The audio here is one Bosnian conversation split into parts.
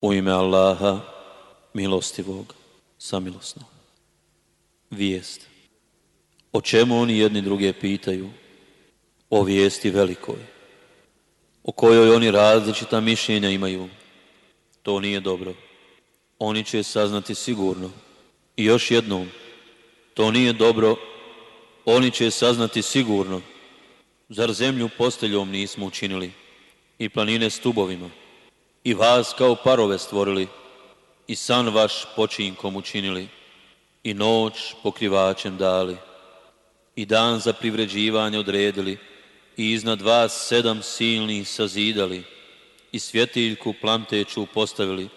U ime Allaha, milostivog, samilosnog. Vijest. O čemu oni jedni druge pitaju? O vijesti velikoj. O kojoj oni različita mišljenja imaju. To nije dobro. Oni će saznati sigurno. I još jednom. To nije dobro. Oni će saznati sigurno. Zar zemlju posteljom nismo učinili? I planine stubovima? i vas kao parove stvorili i san vaš počinkom učinili i noć pokrivačem dali i dan za privređivanje odredili i iznad vas sedam silnih sazidali i svjetiljku planteću postavili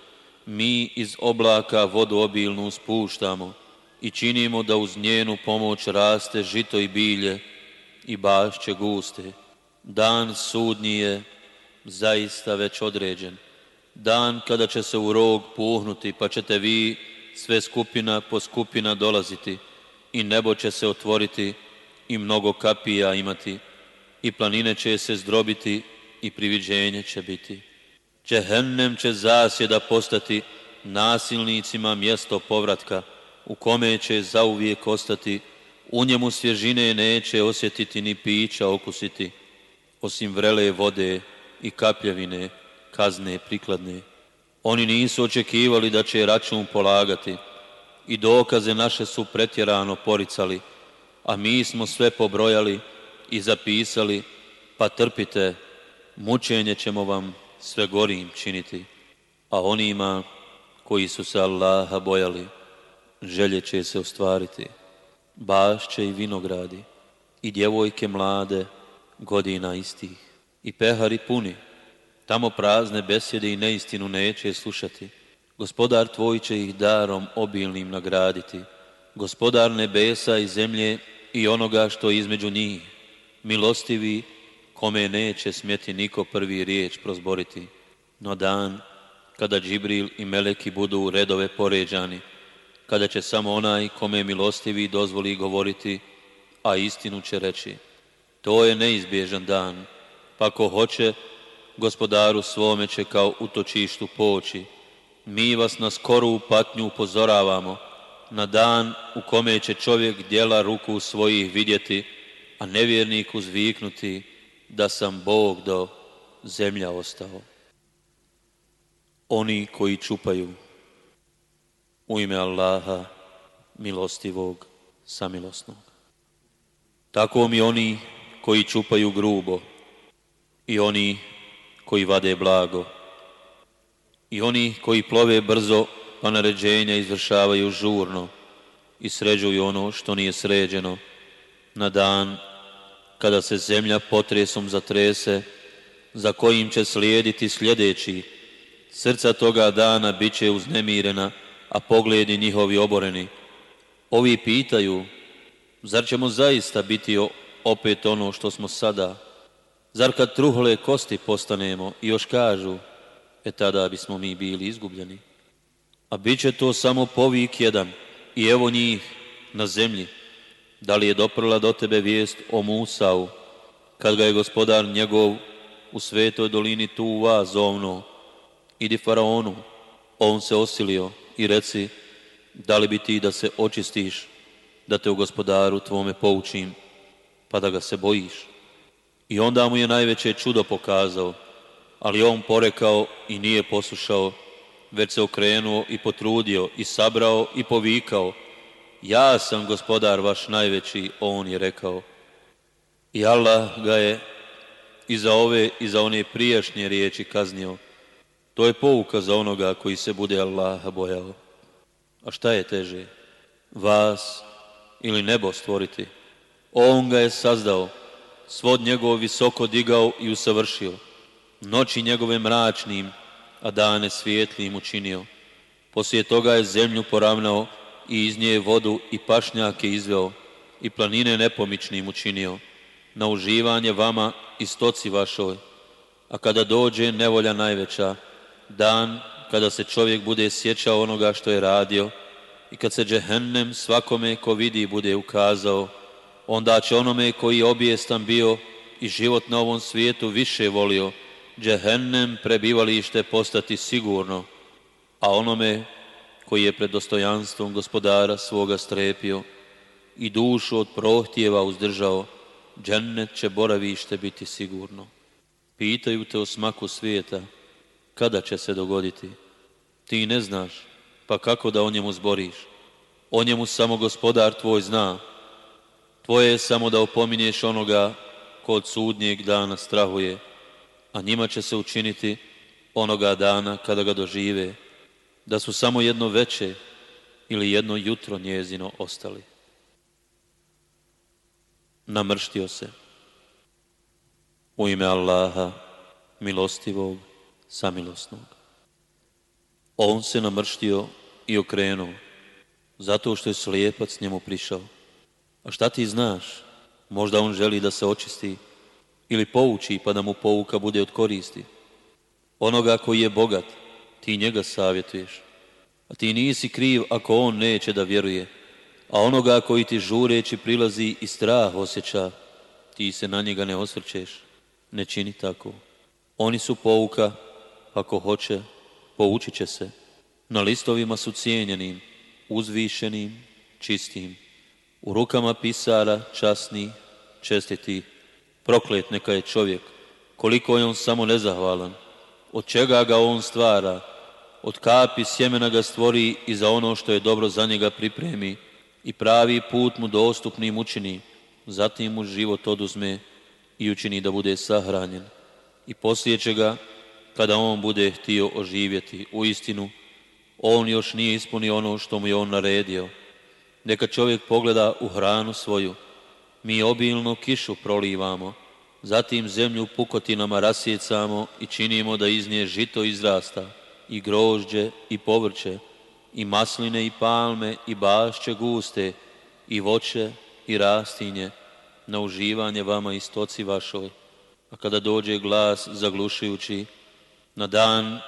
mi iz oblaka vodu obilnu spuštamo i činimo da uz njenu pomoć raste žito i bilje i bašće guste. Dan sudnji je zaista već određen dan kada će se u rog puhnuti, pa ćete vi sve skupina po skupina dolaziti i nebo će se otvoriti i mnogo kapija imati i planine će se zdrobiti i priviđenje će biti. Čehennem će zasjeda postati nasilnicima mjesto povratka u kome će zauvijek ostati, u njemu svježine neće osjetiti ni pića okusiti, osim vrele vode i kapljevine, kazne prikladne. Oni nisu očekivali da će račun polagati i dokaze naše su pretjerano poricali, a mi smo sve pobrojali i zapisali, pa trpite, mučenje ćemo vam sve gorim činiti. A onima koji su se Allaha bojali, želje će se ostvariti. Bašće i vinogradi i djevojke mlade godina istih i pehari puni Tamo prazne besjede i neistinu neće slušati. Gospodar tvoj će ih darom obilnim nagraditi. Gospodar nebesa i zemlje i onoga što između njih. Milostivi, kome neće smjeti niko prvi riječ prozboriti. No dan kada Džibril i Meleki budu u redove poređani, kada će samo onaj kome milostivi dozvoli govoriti, a istinu će reći. To je neizbježan dan, pa ko hoće, gospodaru svome će kao utočištu poći. Mi vas na skoru patnju upozoravamo, na dan u kome će čovjek djela ruku svojih vidjeti, a nevjernik uzviknuti da sam Bog do zemlja ostao. Oni koji čupaju u ime Allaha, milostivog, samilosnog. Tako mi oni koji čupaju grubo i oni koji vade blago i oni koji plove brzo pa naređenja izvršavaju žurno i sređuju ono što nije sređeno na dan kada se zemlja potresom zatrese za kojim će slijediti sljedeći srca toga dana bit će uznemirena a pogledi njihovi oboreni ovi pitaju zar ćemo zaista biti opet ono što smo sada Zar kad truhle kosti postanemo i još kažu, e tada bismo mi bili izgubljeni. A bit će to samo povik jedan i evo njih na zemlji. Da li je doprla do tebe vijest o Musavu, kad ga je gospodar njegov u svetoj dolini tu Tuva zovno, idi faraonu, on se osilio i reci, da li bi ti da se očistiš, da te u gospodaru tvome poučim, pa da ga se bojiš. I onda mu je najveće čudo pokazao, ali on porekao i nije poslušao, već se okrenuo i potrudio i sabrao i povikao. Ja sam gospodar vaš najveći, on je rekao. I Allah ga je i za ove i za one prijašnje riječi kaznio. To je pouka za onoga koji se bude Allaha bojao. A šta je teže? Vas ili nebo stvoriti? On ga je sazdao svod njegov visoko digao i usavršio, noći njegove mračnim, a dane svijetlim učinio. Poslije toga je zemlju poravnao i iz nje vodu i pašnjake izveo i planine nepomičnim učinio, na uživanje vama i stoci vašoj. A kada dođe nevolja najveća, dan kada se čovjek bude sjećao onoga što je radio i kad se džehennem svakome ko vidi bude ukazao, onda će onome koji je obijestan bio i život na ovom svijetu više volio, džehennem prebivalište postati sigurno, a onome koji je pred dostojanstvom gospodara svoga strepio i dušu od prohtjeva uzdržao, džennet će boravište biti sigurno. Pitaju te o smaku svijeta, kada će se dogoditi? Ti ne znaš, pa kako da o njemu zboriš? O njemu samo gospodar tvoj zna, Tvoje je samo da opominješ onoga ko od sudnjeg dana strahuje, a njima će se učiniti onoga dana kada ga dožive, da su samo jedno veče ili jedno jutro njezino ostali. Namrštio se. U ime Allaha, milostivog, samilosnog. On se namrštio i okrenuo, zato što je slijepac njemu prišao. A šta ti znaš? Možda on želi da se očisti ili pouči pa da mu pouka bude od koristi. Onoga koji je bogat, ti njega savjetuješ. A ti nisi kriv ako on neće da vjeruje. A onoga koji ti žureći prilazi i strah osjeća, ti se na njega ne osvrćeš. Ne čini tako. Oni su pouka, ako hoće, poučit će se. Na listovima su cijenjenim, uzvišenim, čistim u rukama pisara, časni, čestiti, proklet neka je čovjek, koliko je on samo nezahvalan, od čega ga on stvara, od kapi sjemena ga stvori i za ono što je dobro za njega pripremi i pravi put mu dostupnim učini, zatim mu život oduzme i učini da bude sahranjen i poslije će ga, kada on bude htio oživjeti u istinu, on još nije ispunio ono što mu je on naredio, neka čovjek pogleda u hranu svoju. Mi obilnu kišu prolivamo, zatim zemlju pukotinama rasjecamo i činimo da iz nje žito izrasta, i grožđe, i povrće, i masline, i palme, i bašće guste, i voće, i rastinje, na uživanje vama i stoci vašoj. A kada dođe glas zaglušujući, na dan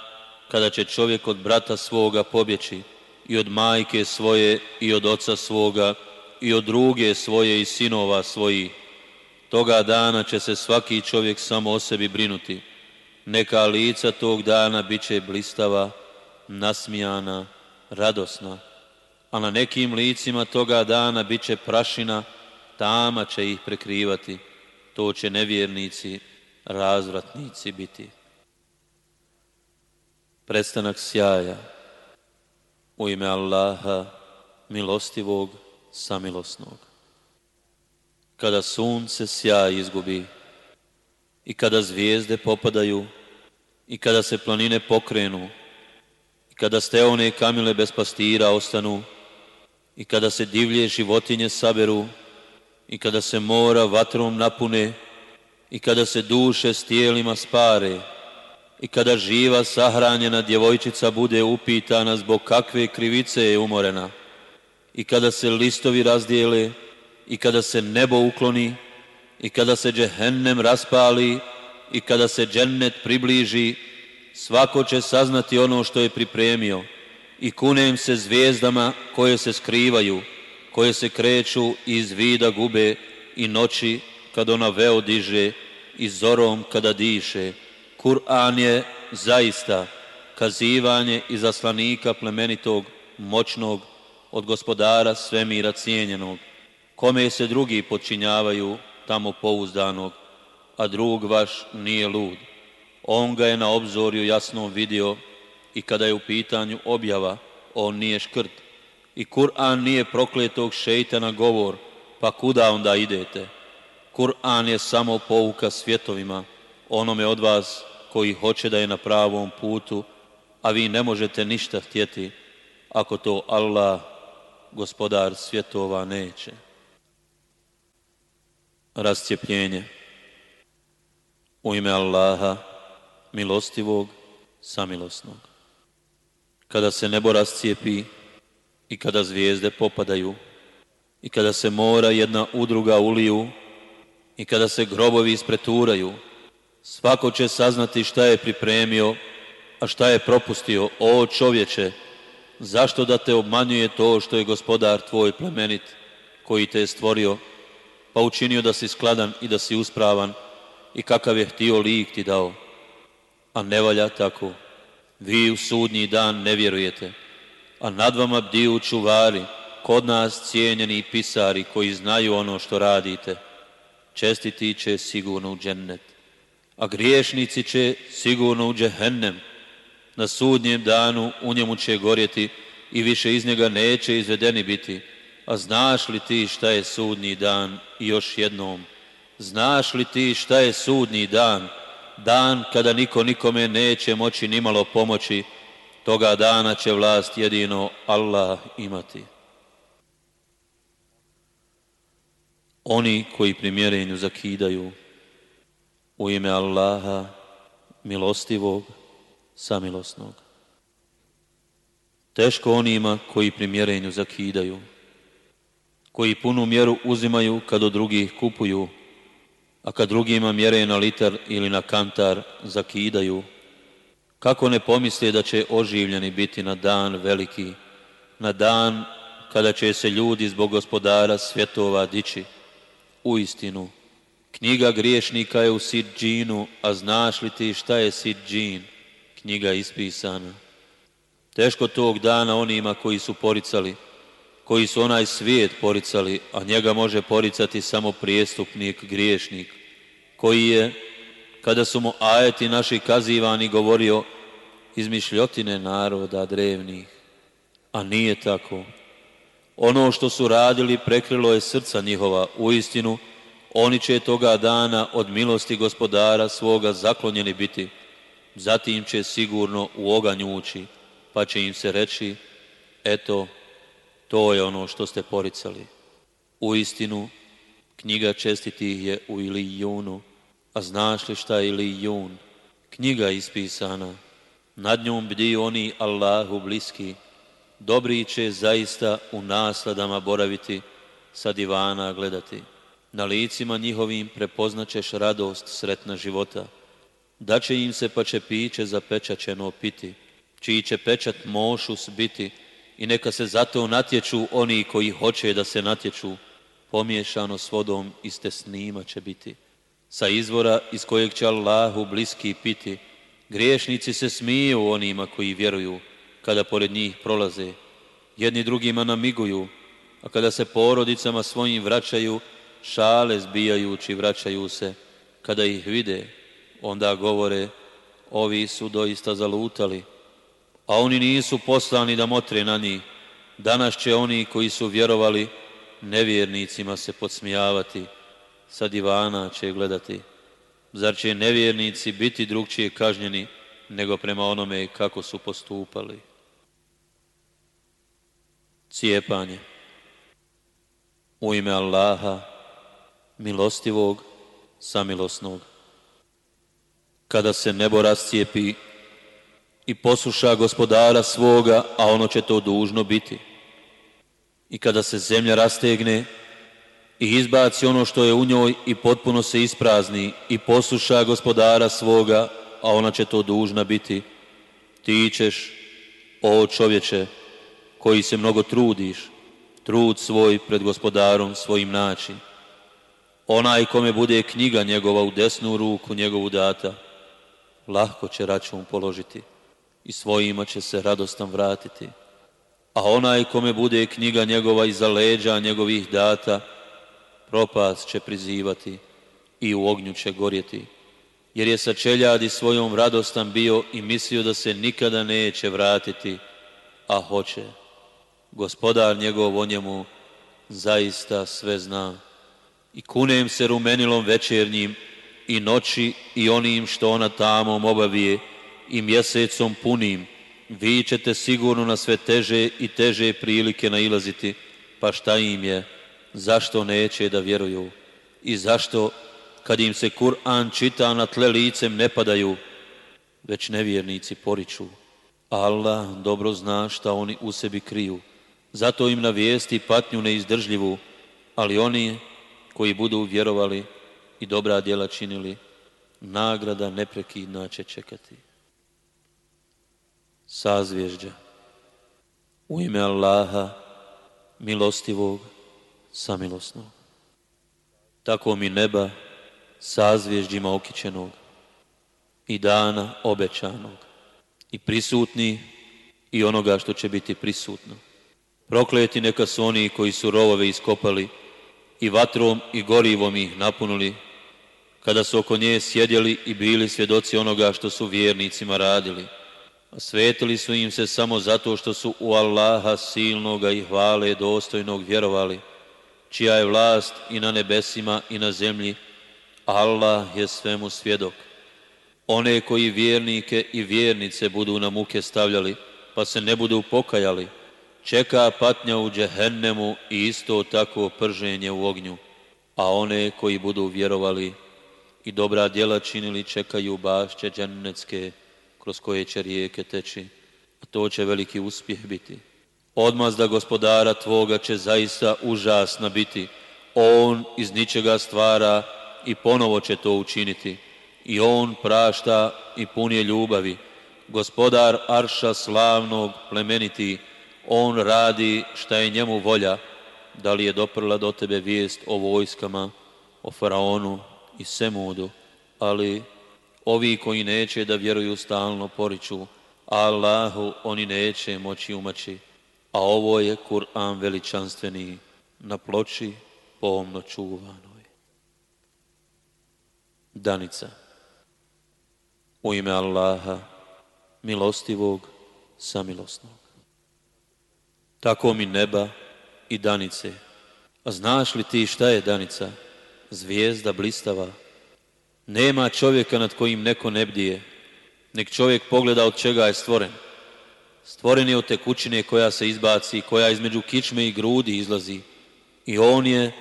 kada će čovjek od brata svoga pobjeći, i od majke svoje i od oca svoga i od druge svoje i sinova svojih. Toga dana će se svaki čovjek samo o sebi brinuti. Neka lica tog dana bit će blistava, nasmijana, radosna. A na nekim licima toga dana bit će prašina, tama će ih prekrivati. To će nevjernici, razvratnici biti. Prestanak sjaja u ime Allaha, milostivog, samilosnog. Kada sunce sjaj izgubi, i kada zvijezde popadaju, i kada se planine pokrenu, i kada ste one kamile bez pastira ostanu, i kada se divlje životinje saberu, i kada se mora vatrom napune, i kada se duše s tijelima spare, i kada živa sahranjena djevojčica bude upitana zbog kakve krivice je umorena, i kada se listovi razdijele, i kada se nebo ukloni, i kada se džehennem raspali, i kada se džennet približi, svako će saznati ono što je pripremio. I kunem se zvijezdama koje se skrivaju, koje se kreću iz vida gube, i noći kad ona veo diže, i zorom kada diše Kur'an je zaista kazivanje izaslanika plemenitog, moćnog, od gospodara svemira cijenjenog, kome se drugi počinjavaju tamo pouzdanog, a drug vaš nije lud. On ga je na obzorju jasno vidio i kada je u pitanju objava, on nije škrt. I Kur'an nije prokletog šeitana govor, pa kuda onda idete? Kur'an je samo pouka svjetovima, onome od vas koji hoće da je na pravom putu, a vi ne možete ništa htjeti ako to Allah, gospodar svjetova, neće. Rascijepljenje U ime Allaha, milostivog, samilosnog. Kada se nebo rascijepi i kada zvijezde popadaju i kada se mora jedna udruga uliju i kada se grobovi ispreturaju Svako će saznati šta je pripremio, a šta je propustio, o čovječe, zašto da te obmanjuje to što je gospodar tvoj plemenit, koji te je stvorio, pa učinio da si skladan i da si uspravan i kakav je htio lik ti dao. A ne valja tako. Vi u sudnji dan ne vjerujete, a nad vama bdiju čuvari, kod nas cijenjeni pisari koji znaju ono što radite. Čestiti će sigurno u džennet a griješnici će sigurno u džehennem. Na sudnjem danu u njemu će gorjeti i više iz njega neće izvedeni biti. A znaš li ti šta je sudnji dan? I još jednom. Znaš li ti šta je sudnji dan? Dan kada niko nikome neće moći nimalo pomoći. Toga dana će vlast jedino Allah imati. Oni koji primjerenju zakidaju, u ime Allaha, milostivog, samilosnog. Teško onima koji primjerenju zakidaju, koji punu mjeru uzimaju kad od drugih kupuju, a kad drugima mjere na liter ili na kantar zakidaju, kako ne pomisle da će oživljeni biti na dan veliki, na dan kada će se ljudi zbog gospodara svjetova dići, u istinu, Knjiga griješnika je u Sidžinu, a znaš li ti šta je Sidžin? Knjiga ispisana. Teško tog dana onima koji su poricali, koji su onaj svijet poricali, a njega može poricati samo prijestupnik, griješnik, koji je, kada su mu ajeti naši kazivani, govorio izmišljotine naroda drevnih. A nije tako. Ono što su radili prekrilo je srca njihova, u istinu, oni će toga dana od milosti gospodara svoga zaklonjeni biti, zatim će sigurno u oganj ući, pa će im se reći, eto, to je ono što ste poricali. U istinu, knjiga čestitih je u Ilijunu, a znaš li šta je Ilijun? Knjiga ispisana, nad njom bdi oni Allahu bliski, dobri će zaista u nasladama boraviti, sa divana gledati. Na licima njihovim prepoznaćeš radost sretna života. Daće im se pa će piće zapečaćeno piti, čiji će pečat mošus biti i neka se zato natječu oni koji hoće da se natječu. Pomiješano s vodom iz snima će biti. Sa izvora iz kojeg će Allahu bliski piti, griješnici se smiju onima koji vjeruju kada pored njih prolaze. Jedni drugima namiguju, a kada se porodicama svojim vraćaju, šale zbijajući vraćaju se. Kada ih vide, onda govore, ovi su doista zalutali, a oni nisu poslani da motre na njih. Danas će oni koji su vjerovali nevjernicima se podsmijavati, sa divana će gledati. Zar će nevjernici biti drugčije kažnjeni nego prema onome kako su postupali? Cijepanje U ime Allaha, milostivog, samilosnog. Kada se nebo rascijepi i posuša gospodara svoga, a ono će to dužno biti. I kada se zemlja rastegne i izbaci ono što je u njoj i potpuno se isprazni i posuša gospodara svoga, a ona će to dužna biti. Ti ćeš, o čovječe, koji se mnogo trudiš, trud svoj pred gospodarom svojim načinom, Onaj kome bude knjiga njegova u desnu ruku njegovu data, lahko će račun položiti i svojima će se radostan vratiti. A onaj kome bude knjiga njegova iza leđa njegovih data, propast će prizivati i u ognju će gorjeti. Jer je sa čeljadi svojom radostan bio i mislio da se nikada neće vratiti, a hoće. Gospodar njegov o njemu zaista sve zna i kunem se rumenilom večernjim i noći i onim što ona tamom obavije i mjesecom punim, vi ćete sigurno na sve teže i teže prilike nailaziti, pa šta im je, zašto neće da vjeruju i zašto kad im se Kur'an čita na tle licem ne padaju, već nevjernici poriču. Allah dobro zna šta oni u sebi kriju, zato im na vijesti patnju neizdržljivu, ali oni koji budu vjerovali i dobra djela činili, nagrada neprekidna će čekati. Sazvježđa u ime Allaha, milostivog, samilosnog. Tako mi neba sazvježđima okićenog i dana obećanog i prisutni i onoga što će biti prisutno. Prokleti neka su oni koji su rovove iskopali i vatrom i gorivom ih napunuli, kada su oko nje sjedjeli i bili svjedoci onoga što su vjernicima radili. Svetili su im se samo zato što su u Allaha silnoga i hvale dostojnog vjerovali, čija je vlast i na nebesima i na zemlji, Allah je svemu svjedok. One koji vjernike i vjernice budu na muke stavljali, pa se ne budu pokajali, čeka patnja u džehennemu i isto tako prženje u ognju, a one koji budu vjerovali i dobra djela činili čekaju bašće džennecke kroz koje će rijeke teći, a to će veliki uspjeh biti. Odmazda gospodara tvoga će zaista užasna biti. On iz ničega stvara i ponovo će to učiniti. I on prašta i punje ljubavi. Gospodar Arša slavnog plemeniti, on radi šta je njemu volja, da li je doprla do tebe vijest o vojskama, o faraonu i semudu, ali ovi koji neće da vjeruju stalno poriču, Allahu oni neće moći umaći, a ovo je Kur'an veličanstveni na ploči pomno čuvanoj. Danica U ime Allaha, milostivog, samilosnog tako mi neba i danice. A znaš li ti šta je danica? Zvijezda blistava. Nema čovjeka nad kojim neko ne bdije. Nek čovjek pogleda od čega je stvoren. Stvoren je od tekućine koja se izbaci, koja između kičme i grudi izlazi. I on je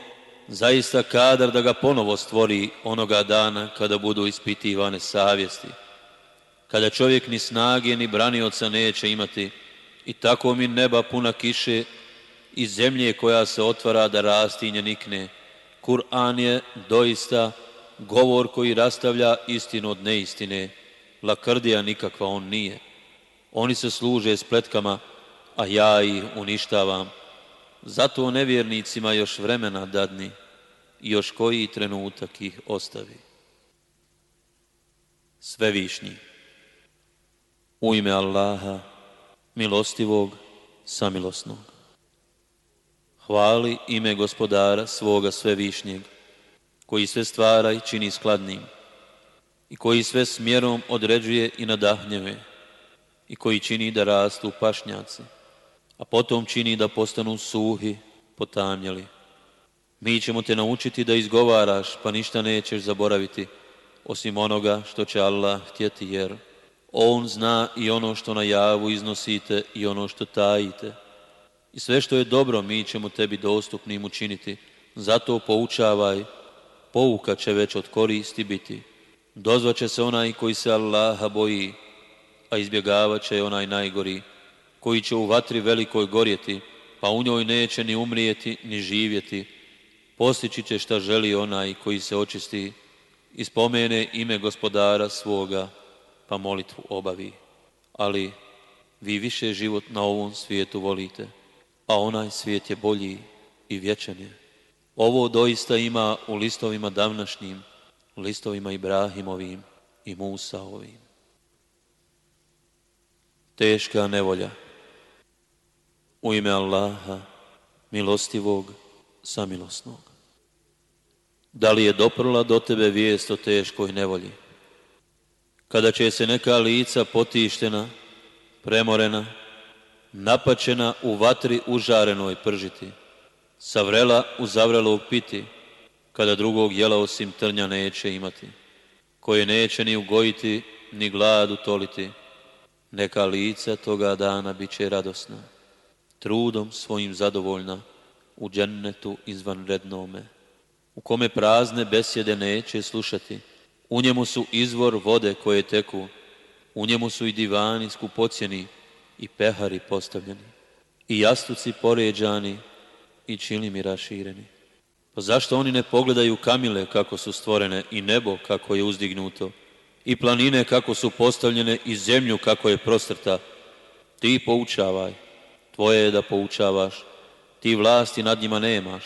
zaista kadar da ga ponovo stvori onoga dana kada budu ispitivane savjesti. Kada čovjek ni snage ni branioca neće imati, i tako mi neba puna kiše i zemlje koja se otvara da rastinje nikne. Kur'an je doista govor koji rastavlja istinu od neistine. Lakrdija nikakva on nije. Oni se služe s pletkama, a ja ih uništavam. Zato nevjernicima još vremena dadni i još koji trenutak ih ostavi. Svevišnji. U ime Allaha, milostivog, samilosnog. Hvali ime gospodara svoga svevišnjeg, koji sve stvara i čini skladnim, i koji sve smjerom određuje i nadahnjeve, i koji čini da rastu pašnjaci, a potom čini da postanu suhi, potamljeli. Mi ćemo te naučiti da izgovaraš, pa ništa nećeš zaboraviti, osim onoga što će Allah htjeti jer on zna i ono što na javu iznosite i ono što tajite. I sve što je dobro mi ćemo tebi dostupnim učiniti. Zato poučavaj, pouka će već od koristi biti. Dozvat će se onaj koji se Allaha boji, a izbjegavat će onaj najgori, koji će u vatri velikoj gorjeti, pa u njoj neće ni umrijeti, ni živjeti. Postići će šta želi onaj koji se očisti i spomene ime gospodara svoga pa molitvu obavi. Ali vi više život na ovom svijetu volite, a onaj svijet je bolji i vječan je. Ovo doista ima u listovima davnašnjim, listovima Ibrahimovim i Musaovim. Teška nevolja. U ime Allaha, milostivog, samilosnog. Da li je doprla do tebe vijest o teškoj nevolji? kada će se neka lica potištena, premorena, napačena u vatri užarenoj pržiti, savrela vrela u zavrelo piti, kada drugog jela osim trnja neće imati, koje neće ni ugojiti, ni gladu toliti, neka lica toga dana bit će radosna, trudom svojim zadovoljna, u džennetu izvanrednome, u kome prazne besjede neće slušati, u njemu su izvor vode koje teku, u njemu su i divani skupocjeni i pehari postavljeni, i jastuci poređani i čilimi rašireni. Pa zašto oni ne pogledaju kamile kako su stvorene i nebo kako je uzdignuto, i planine kako su postavljene i zemlju kako je prostrta? Ti poučavaj, tvoje je da poučavaš, ti vlasti nad njima nemaš,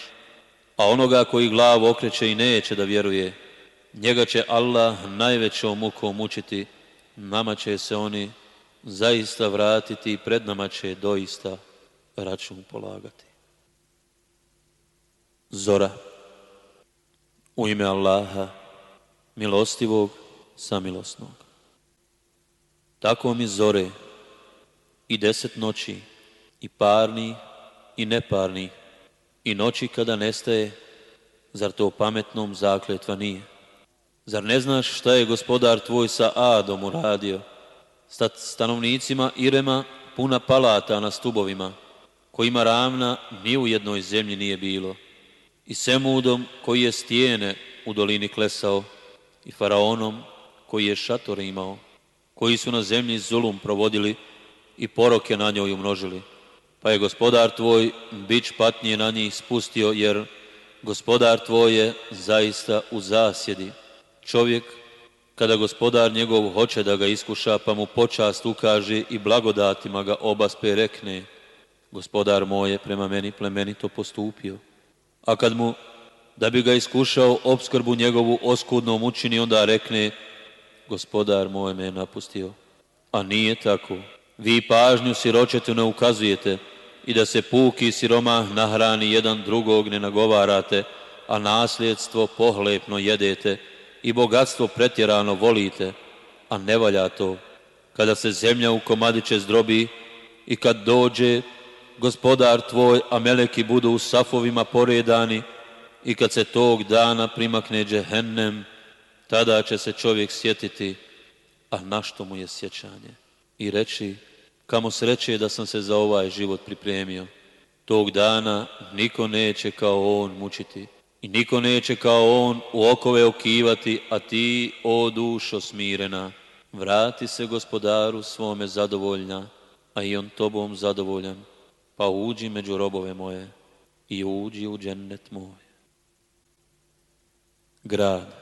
a onoga koji glavu okreće i neće da vjeruje, Njega će Allah najvećom mukom mučiti, nama će se oni zaista vratiti i pred nama će doista račun polagati. Zora u ime Allaha, milostivog, samilosnog. Tako mi zore i deset noći, i parni, i neparni, i noći kada nestaje, zar to pametnom zakletva nije? Zar ne znaš šta je gospodar tvoj sa Adom uradio? Sa stanovnicima Irema puna palata na stubovima, kojima ravna ni u jednoj zemlji nije bilo. I Semudom koji je stijene u dolini klesao, i Faraonom koji je šator imao, koji su na zemlji zulum provodili i poroke na njoj umnožili. Pa je gospodar tvoj bić patnije na njih spustio, jer gospodar tvoj je zaista u zasjedi Čovjek, kada gospodar njegov hoće da ga iskuša, pa mu počast ukaže i blagodatima ga obaspe rekne, gospodar moj je prema meni plemenito postupio. A kad mu, da bi ga iskušao, obskrbu njegovu oskudnom učini, onda rekne, gospodar moj me je napustio. A nije tako. Vi pažnju siročetu ne ukazujete i da se puki siroma nahrani jedan drugog ne nagovarate, a nasljedstvo pohlepno jedete, i bogatstvo pretjerano volite, a ne valja to. Kada se zemlja u komadiće zdrobi i kad dođe gospodar tvoj, a meleki budu u safovima poredani i kad se tog dana primakne džehennem, tada će se čovjek sjetiti, a našto mu je sjećanje? I reći, kamo sreće da sam se za ovaj život pripremio. Tog dana niko neće kao on mučiti i niko neće kao on u okove okivati, a ti, o dušo smirena, vrati se gospodaru svome zadovoljna, a i on tobom zadovoljan, pa uđi među robove moje i uđi u džennet moj. Grad,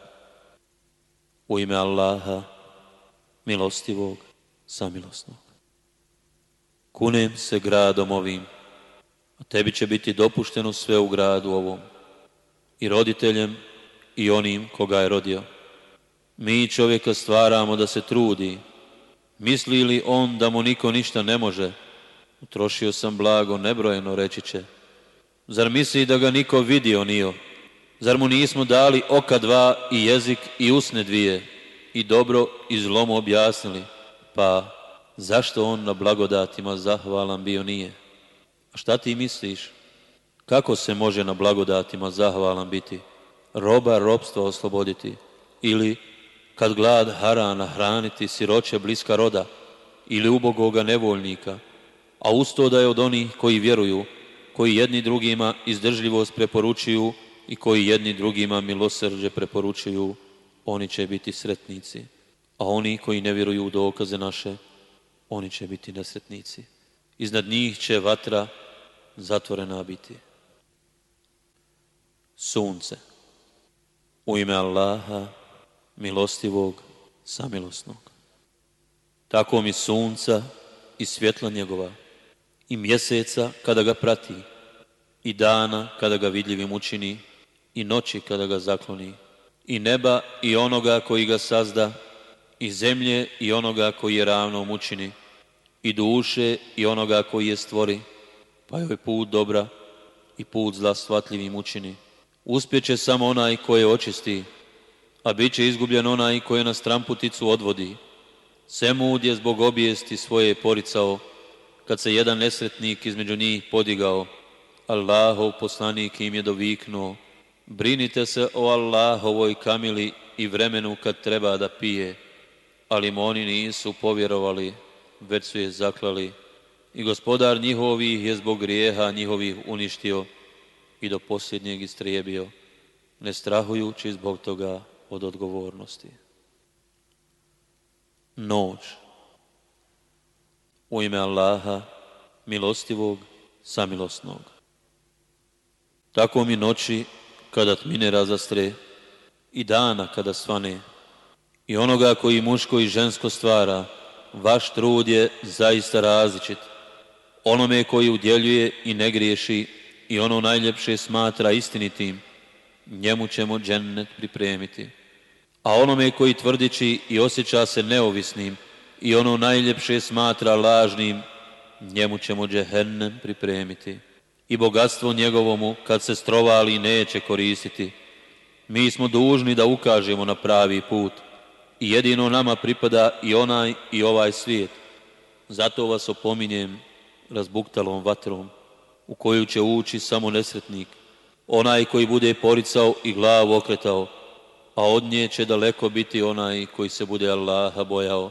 u ime Allaha, milostivog, samilosnog. Kunem se gradom ovim, a tebi će biti dopušteno sve u gradu ovom i roditeljem i onim koga je rodio. Mi čovjeka stvaramo da se trudi. Misli li on da mu niko ništa ne može? Utrošio sam blago, nebrojeno reći će. Zar misli da ga niko vidio nio? Zar mu nismo dali oka dva i jezik i usne dvije i dobro i zlomu objasnili? Pa zašto on na blagodatima zahvalan bio nije? A šta ti misliš? Kako se može na blagodatima zahvalan biti, roba robstva osloboditi ili kad glad harana hraniti siroće bliska roda ili ubogoga nevoljnika, a usto da je od onih koji vjeruju, koji jedni drugima izdržljivost preporučuju i koji jedni drugima milosrđe preporučuju, oni će biti sretnici, a oni koji ne vjeruju u dokaze naše, oni će biti nesretnici. Iznad njih će vatra zatvorena biti sunce. U ime Allaha, milostivog, samilosnog. Tako mi sunca i svjetla njegova, i mjeseca kada ga prati, i dana kada ga vidljivim učini, i noći kada ga zakloni, i neba i onoga koji ga sazda, i zemlje i onoga koji je ravno mučini, i duše i onoga koji je stvori, pa joj put dobra i put zla shvatljivim učini, će samo onaj koje očisti, a bit će izgubljen onaj koje na stramputicu odvodi. Semud je zbog obijesti svoje poricao, kad se jedan nesretnik između njih podigao. Allahov poslanik im je doviknuo, brinite se o Allahovoj kamili i vremenu kad treba da pije, ali mu oni nisu povjerovali, već su je zaklali. I gospodar njihovih je zbog grijeha njihovih uništio, i do posljednjeg istrijebio, ne strahujući zbog toga od odgovornosti. Noć U ime Allaha, milostivog, samilosnog. Tako mi noći kada tmine razastre i dana kada svane i onoga koji muško i žensko stvara, vaš trud je zaista različit. Onome koji udjeljuje i ne griješi, i ono najljepše smatra istinitim, njemu ćemo džennet pripremiti. A onome koji tvrdići i osjeća se neovisnim i ono najljepše smatra lažnim, njemu ćemo džehennem pripremiti. I bogatstvo njegovomu kad se strovali neće koristiti. Mi smo dužni da ukažemo na pravi put. I jedino nama pripada i onaj i ovaj svijet. Zato vas opominjem razbuktalom vatrom u koju će ući samo nesretnik, onaj koji bude poricao i glavu okretao, a od nje će daleko biti onaj koji se bude Allaha bojao,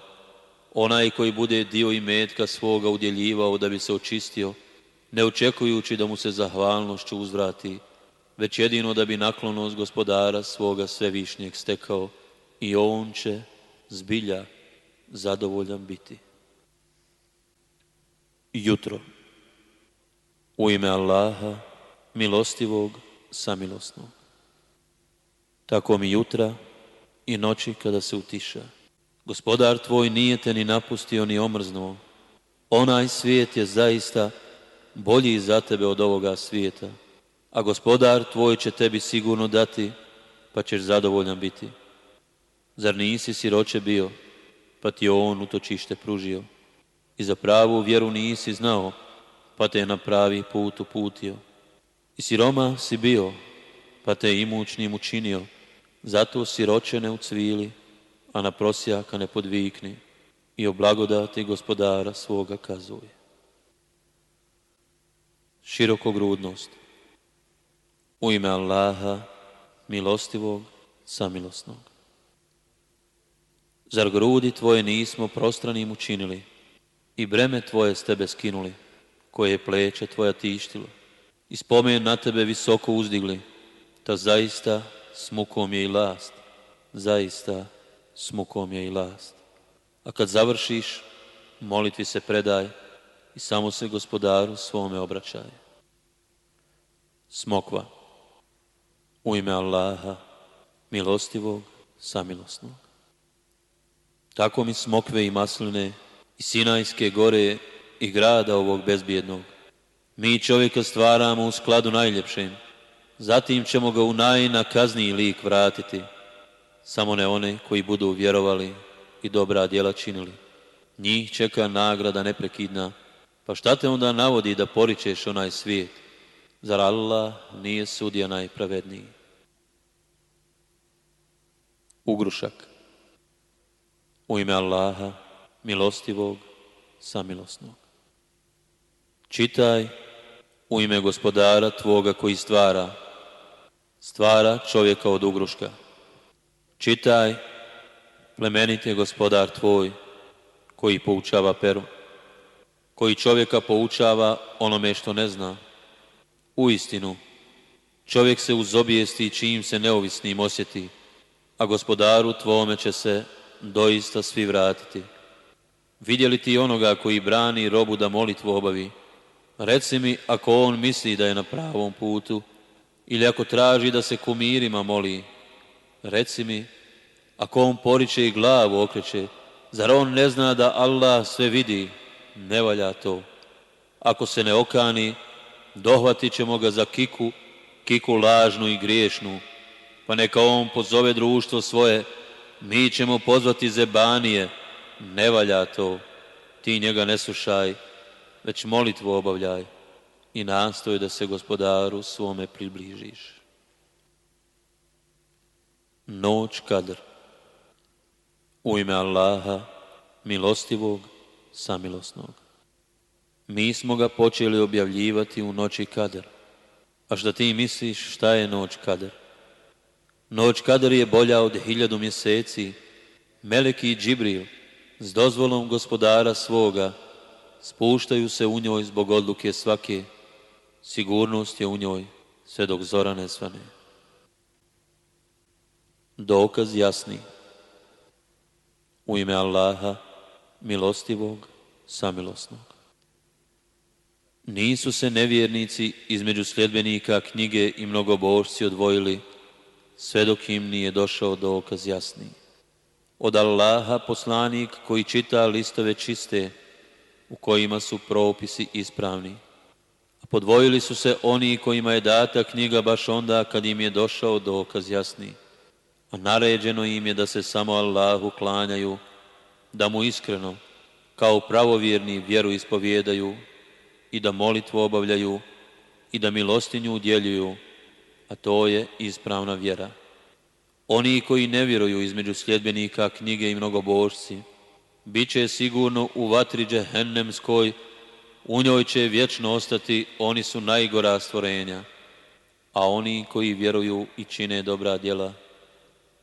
onaj koji bude dio i metka svoga udjeljivao da bi se očistio, ne očekujući da mu se zahvalnošću uzvrati, već jedino da bi naklonost gospodara svoga svevišnjeg stekao i on će zbilja zadovoljan biti. Jutro. U ime Allaha, milostivog, samilosnog. Tako mi jutra i noći kada se utiša. Gospodar tvoj nije te ni napustio ni omrznuo. Onaj svijet je zaista bolji za tebe od ovoga svijeta. A gospodar tvoj će tebi sigurno dati, pa ćeš zadovoljan biti. Zar nisi siroće bio, pa ti je on utočište pružio? I za pravu vjeru nisi znao, pa te je na pravi put uputio. I siroma si bio, pa te je imućnim učinio, zato siroće ne ucvili, a na prosjaka ne podvikni i o blagodati gospodara svoga kazuje. Širokogrudnost U ime Allaha, milostivog, samilosnog. Zar grudi tvoje nismo prostranim učinili i breme tvoje s tebe skinuli? koje je pleća tvoja tištilo i spomen na tebe visoko uzdigli, ta zaista smukom je i last, zaista smukom je i last. A kad završiš, molitvi se predaj i samo se gospodaru svome obraćaj. Smokva, u ime Allaha, milostivog, samilosnog. Tako mi smokve i masline i Sinajske gore i grada ovog bezbjednog. Mi čovjeka stvaramo u skladu najljepšem, zatim ćemo ga u najnakazniji lik vratiti, samo ne one koji budu vjerovali i dobra djela činili. Njih čeka nagrada neprekidna, pa šta te onda navodi da poričeš onaj svijet? Zar Allah nije sudija najpravedniji? Ugrušak U ime Allaha, milostivog, samilosnog. Čitaj u ime gospodara Tvoga koji stvara, stvara čovjeka od ugruška. Čitaj, plemenit je gospodar Tvoj koji poučava peru, koji čovjeka poučava onome što ne zna. U istinu, čovjek se uzobijesti čijim se neovisnim osjeti, a gospodaru Tvome će se doista svi vratiti. Vidjeli ti onoga koji brani robu da molitvu obavi, Reci mi ako on misli da je na pravom putu ili ako traži da se kumirima moli. Reci mi ako on poriče i glavu okreće, zar on ne zna da Allah sve vidi? Ne valja to. Ako se ne okani, dohvatit ćemo ga za kiku, kiku lažnu i griješnu. Pa neka on pozove društvo svoje, mi ćemo pozvati zebanije. Ne valja to. Ti njega ne slušaj već molitvu obavljaj i nastoj da se gospodaru svome približiš. Noć kadr U ime Allaha, milostivog, samilosnog. Mi smo ga počeli objavljivati u noći kadr. A šta ti misliš šta je noć kadr? Noć kadr je bolja od hiljadu mjeseci. Meleki i Džibril, s dozvolom gospodara svoga, spuštaju se u njoj zbog odluke svake, sigurnost je u njoj sve dok zora ne svane. Dokaz jasni. U ime Allaha, milostivog, samilosnog. Nisu se nevjernici između sljedbenika knjige i mnogobošci odvojili, sve dok im nije došao dokaz jasni. Od Allaha poslanik koji čita listove čiste, u kojima su propisi ispravni. A podvojili su se oni kojima je data knjiga baš onda kad im je došao dokaz jasni. A naređeno im je da se samo Allahu klanjaju, da mu iskreno, kao pravovjerni vjeru ispovijedaju i da molitvu obavljaju i da milostinju udjeljuju, a to je ispravna vjera. Oni koji ne vjeruju između sljedbenika knjige i mnogobožci, bit će sigurno u vatri džehennemskoj, u njoj će vječno ostati, oni su najgora stvorenja, a oni koji vjeruju i čine dobra djela,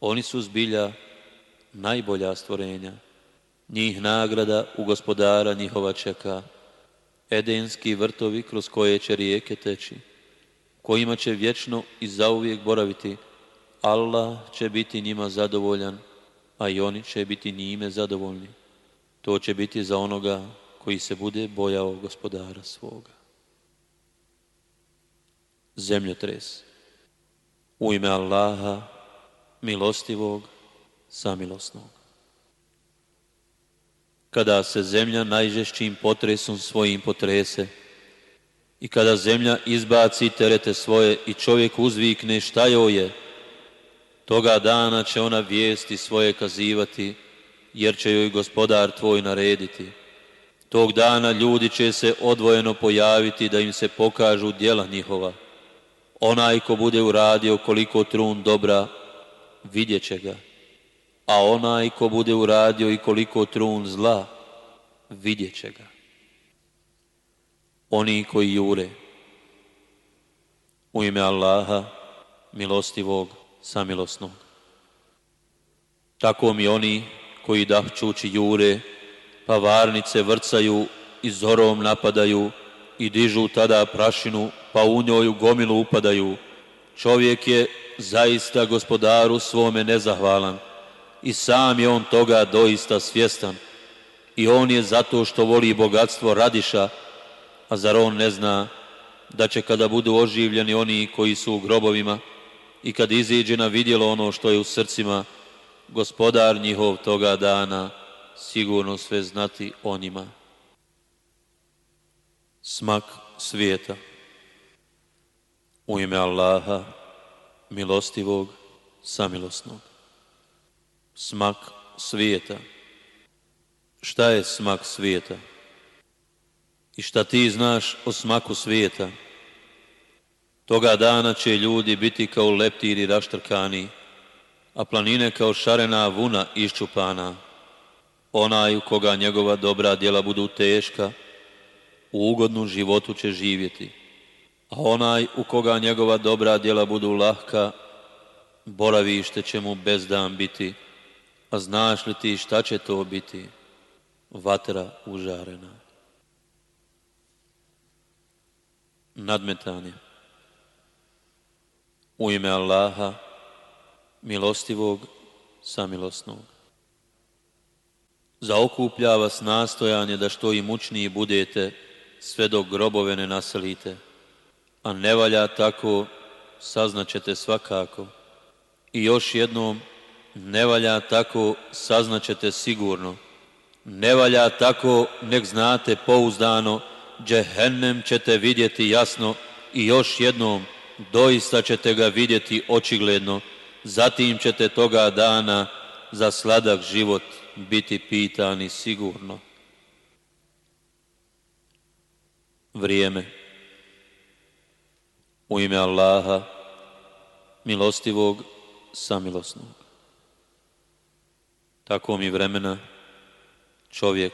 oni su zbilja najbolja stvorenja. Njih nagrada u gospodara njihova čeka, edenski vrtovi kroz koje će rijeke teći, kojima će vječno i zauvijek boraviti, Allah će biti njima zadovoljan, a i oni će biti njime zadovoljni. To će biti za onoga koji se bude bojao gospodara svoga. Zemljotres. U ime Allaha, milostivog, samilosnog. Kada se zemlja najžešćim potresom svojim potrese i kada zemlja izbaci terete svoje i čovjek uzvikne šta joj je, toga dana će ona vijesti svoje kazivati jer će joj gospodar tvoj narediti. Tog dana ljudi će se odvojeno pojaviti da im se pokažu djela njihova. Onaj ko bude uradio koliko trun dobra, vidjet će ga. A onaj ko bude uradio i koliko trun zla, vidjet će ga. Oni koji jure. U ime Allaha, milostivog, samilosnog. Tako mi oni koji dahčući jure, pa varnice vrcaju i zorom napadaju i dižu tada prašinu, pa u njoj u gomilu upadaju. Čovjek je zaista gospodaru svome nezahvalan i sam je on toga doista svjestan. I on je zato što voli bogatstvo radiša, a zar on ne zna da će kada budu oživljeni oni koji su u grobovima i kad iziđe na vidjelo ono što je u srcima, gospodar njihov toga dana sigurno sve znati onima. Smak svijeta U ime Allaha, milostivog, samilosnog. Smak svijeta Šta je smak svijeta? I šta ti znaš o smaku svijeta? Toga dana će ljudi biti kao leptiri raštrkani, a planine kao šarena vuna iščupana. Onaj u koga njegova dobra djela budu teška, u ugodnu životu će živjeti. A onaj u koga njegova dobra djela budu lahka, boravište će mu bezdan biti. A znaš li ti šta će to biti? Vatra užarena. Nadmetanje U ime Allaha, milostivog, samilosnog. Zaokuplja vas nastojanje da što i mučniji budete, sve dok grobove ne naselite. A ne valja tako, saznaćete svakako. I još jednom, ne valja tako, saznaćete sigurno. Ne valja tako, nek znate pouzdano, džehennem ćete vidjeti jasno i još jednom, doista ćete ga vidjeti očigledno, Zatim ćete toga dana za sladak život biti pitani sigurno. Vrijeme U ime Allaha, milostivog, samilosnog. Tako mi vremena čovjek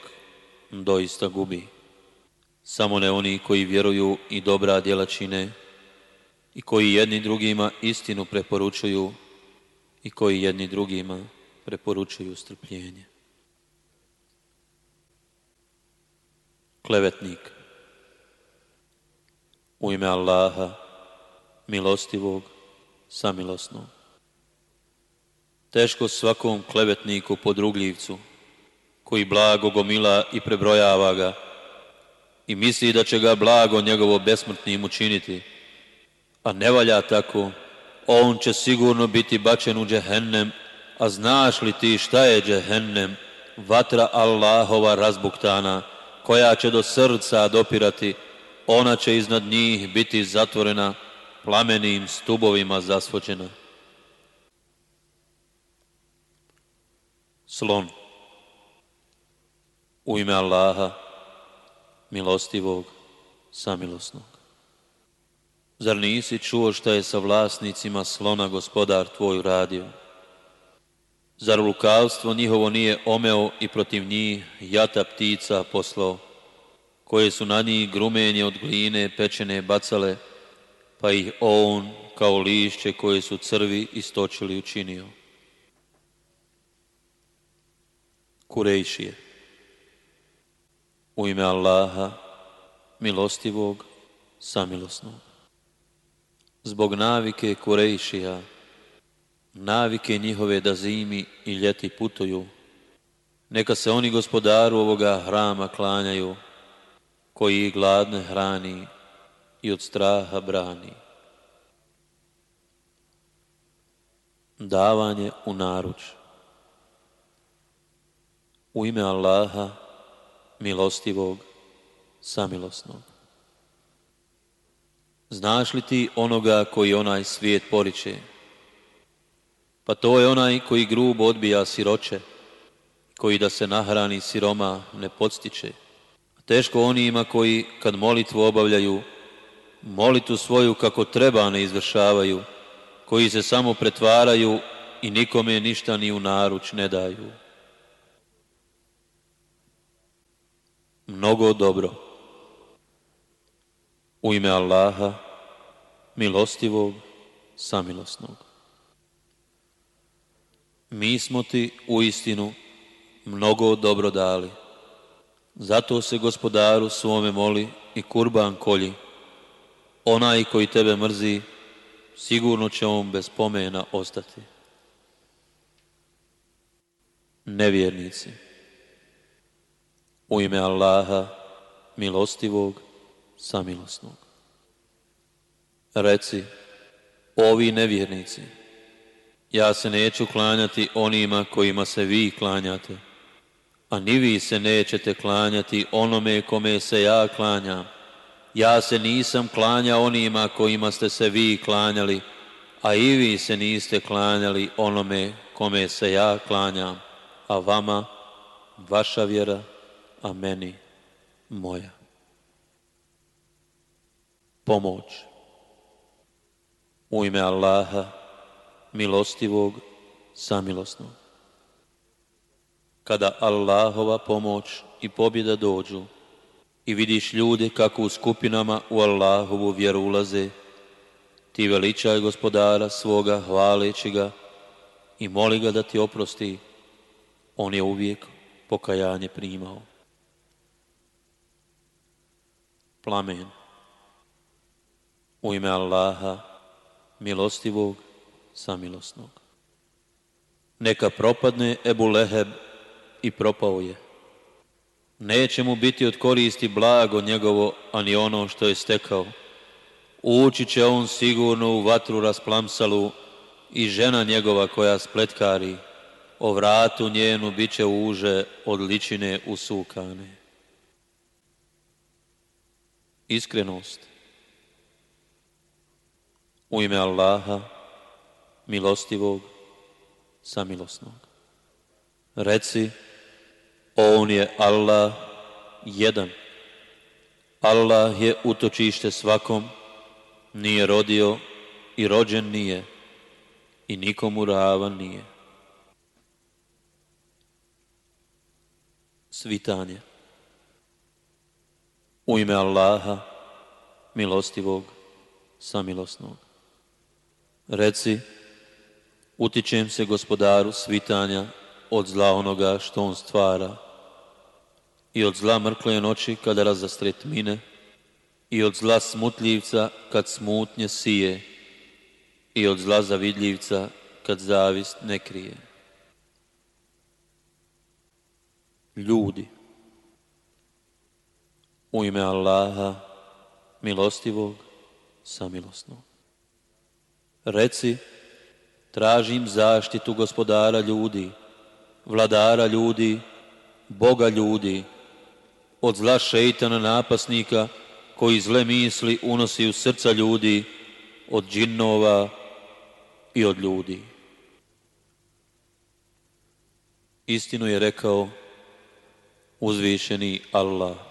doista gubi. Samo ne oni koji vjeruju i dobra djela čine i koji jedni drugima istinu preporučuju i koji jedni drugima preporučuju strpljenje. Klevetnik U ime Allaha, milostivog, samilosnog. Teško svakom klevetniku podrugljivcu, koji blago gomila i prebrojava ga, i misli da će ga blago njegovo besmrtnim učiniti, a ne valja tako, on će sigurno biti bačen u džehennem, a znaš li ti šta je džehennem, vatra Allahova razbuktana, koja će do srca dopirati, ona će iznad njih biti zatvorena, plamenim stubovima zasvođena. Slon U ime Allaha, milostivog, samilosnog. Zar nisi čuo šta je sa vlasnicima slona gospodar tvoj radio? Zar lukavstvo njihovo nije omeo i protiv njih jata ptica poslao, koje su na njih grumenje od gline pečene bacale, pa ih on kao lišće koje su crvi istočili učinio? Kurejšije U ime Allaha, milostivog, samilosnog zbog navike Kurejšija, navike njihove da zimi i ljeti putuju. Neka se oni gospodaru ovoga hrama klanjaju, koji gladne hrani i od straha brani. Davanje u naruč U ime Allaha, milostivog, samilosnog. Znaš li ti onoga koji onaj svijet poriče? Pa to je onaj koji grubo odbija siroče, koji da se nahrani siroma ne podstiče. Teško onima koji, kad molitvu obavljaju, molitu svoju kako treba ne izvršavaju, koji se samo pretvaraju i nikome ništa ni u naruč ne daju. Mnogo dobro. U ime Allaha, milostivog, samilosnog. Mi smo ti u istinu mnogo dobro dali. Zato se gospodaru svome moli i kurban kolji. Onaj koji tebe mrzi, sigurno će on bez pomena ostati. Nevjernici, u ime Allaha, milostivog, samilosnog. Reci, ovi nevjernici, ja se neću klanjati onima kojima se vi klanjate, a ni vi se nećete klanjati onome kome se ja klanjam. Ja se nisam klanja onima kojima ste se vi klanjali, a i vi se niste klanjali onome kome se ja klanjam, a vama vaša vjera, a meni moja pomoć. U ime Allaha, milostivog, samilosnog. Kada Allahova pomoć i pobjeda dođu i vidiš ljude kako u skupinama u Allahovu vjeru ulaze, ti veličaj gospodara svoga hvaleći ga i moli ga da ti oprosti, on je uvijek pokajanje primao. Plamen. U ime Allaha, milostivog, samilosnog. Neka propadne Ebu Leheb i propao je. Neće mu biti od koristi blago njegovo, ani ono što je stekao. Ući će on sigurno u vatru rasplamsalu i žena njegova koja spletkari, o vratu njenu bit će uže od ličine usukane. Iskrenost u ime Allaha, milostivog, samilosnog. Reci, on je Allah jedan. Allah je utočište svakom, nije rodio i rođen nije i nikomu ravan nije. Svitanje U ime Allaha, milostivog, samilosnog. Reci, utičem se gospodaru svitanja od zla onoga što on stvara i od zla mrkle noći kada razastre mine i od zla smutljivca kad smutnje sije i od zla zavidljivca kad zavist ne krije. Ljudi, u ime Allaha, milostivog, samilosnog. Reci, tražim zaštitu gospodara ljudi, vladara ljudi, Boga ljudi, od zla šeitana napasnika koji zle misli unosi u srca ljudi, od džinova i od ljudi. Istinu je rekao uzvišeni Allah.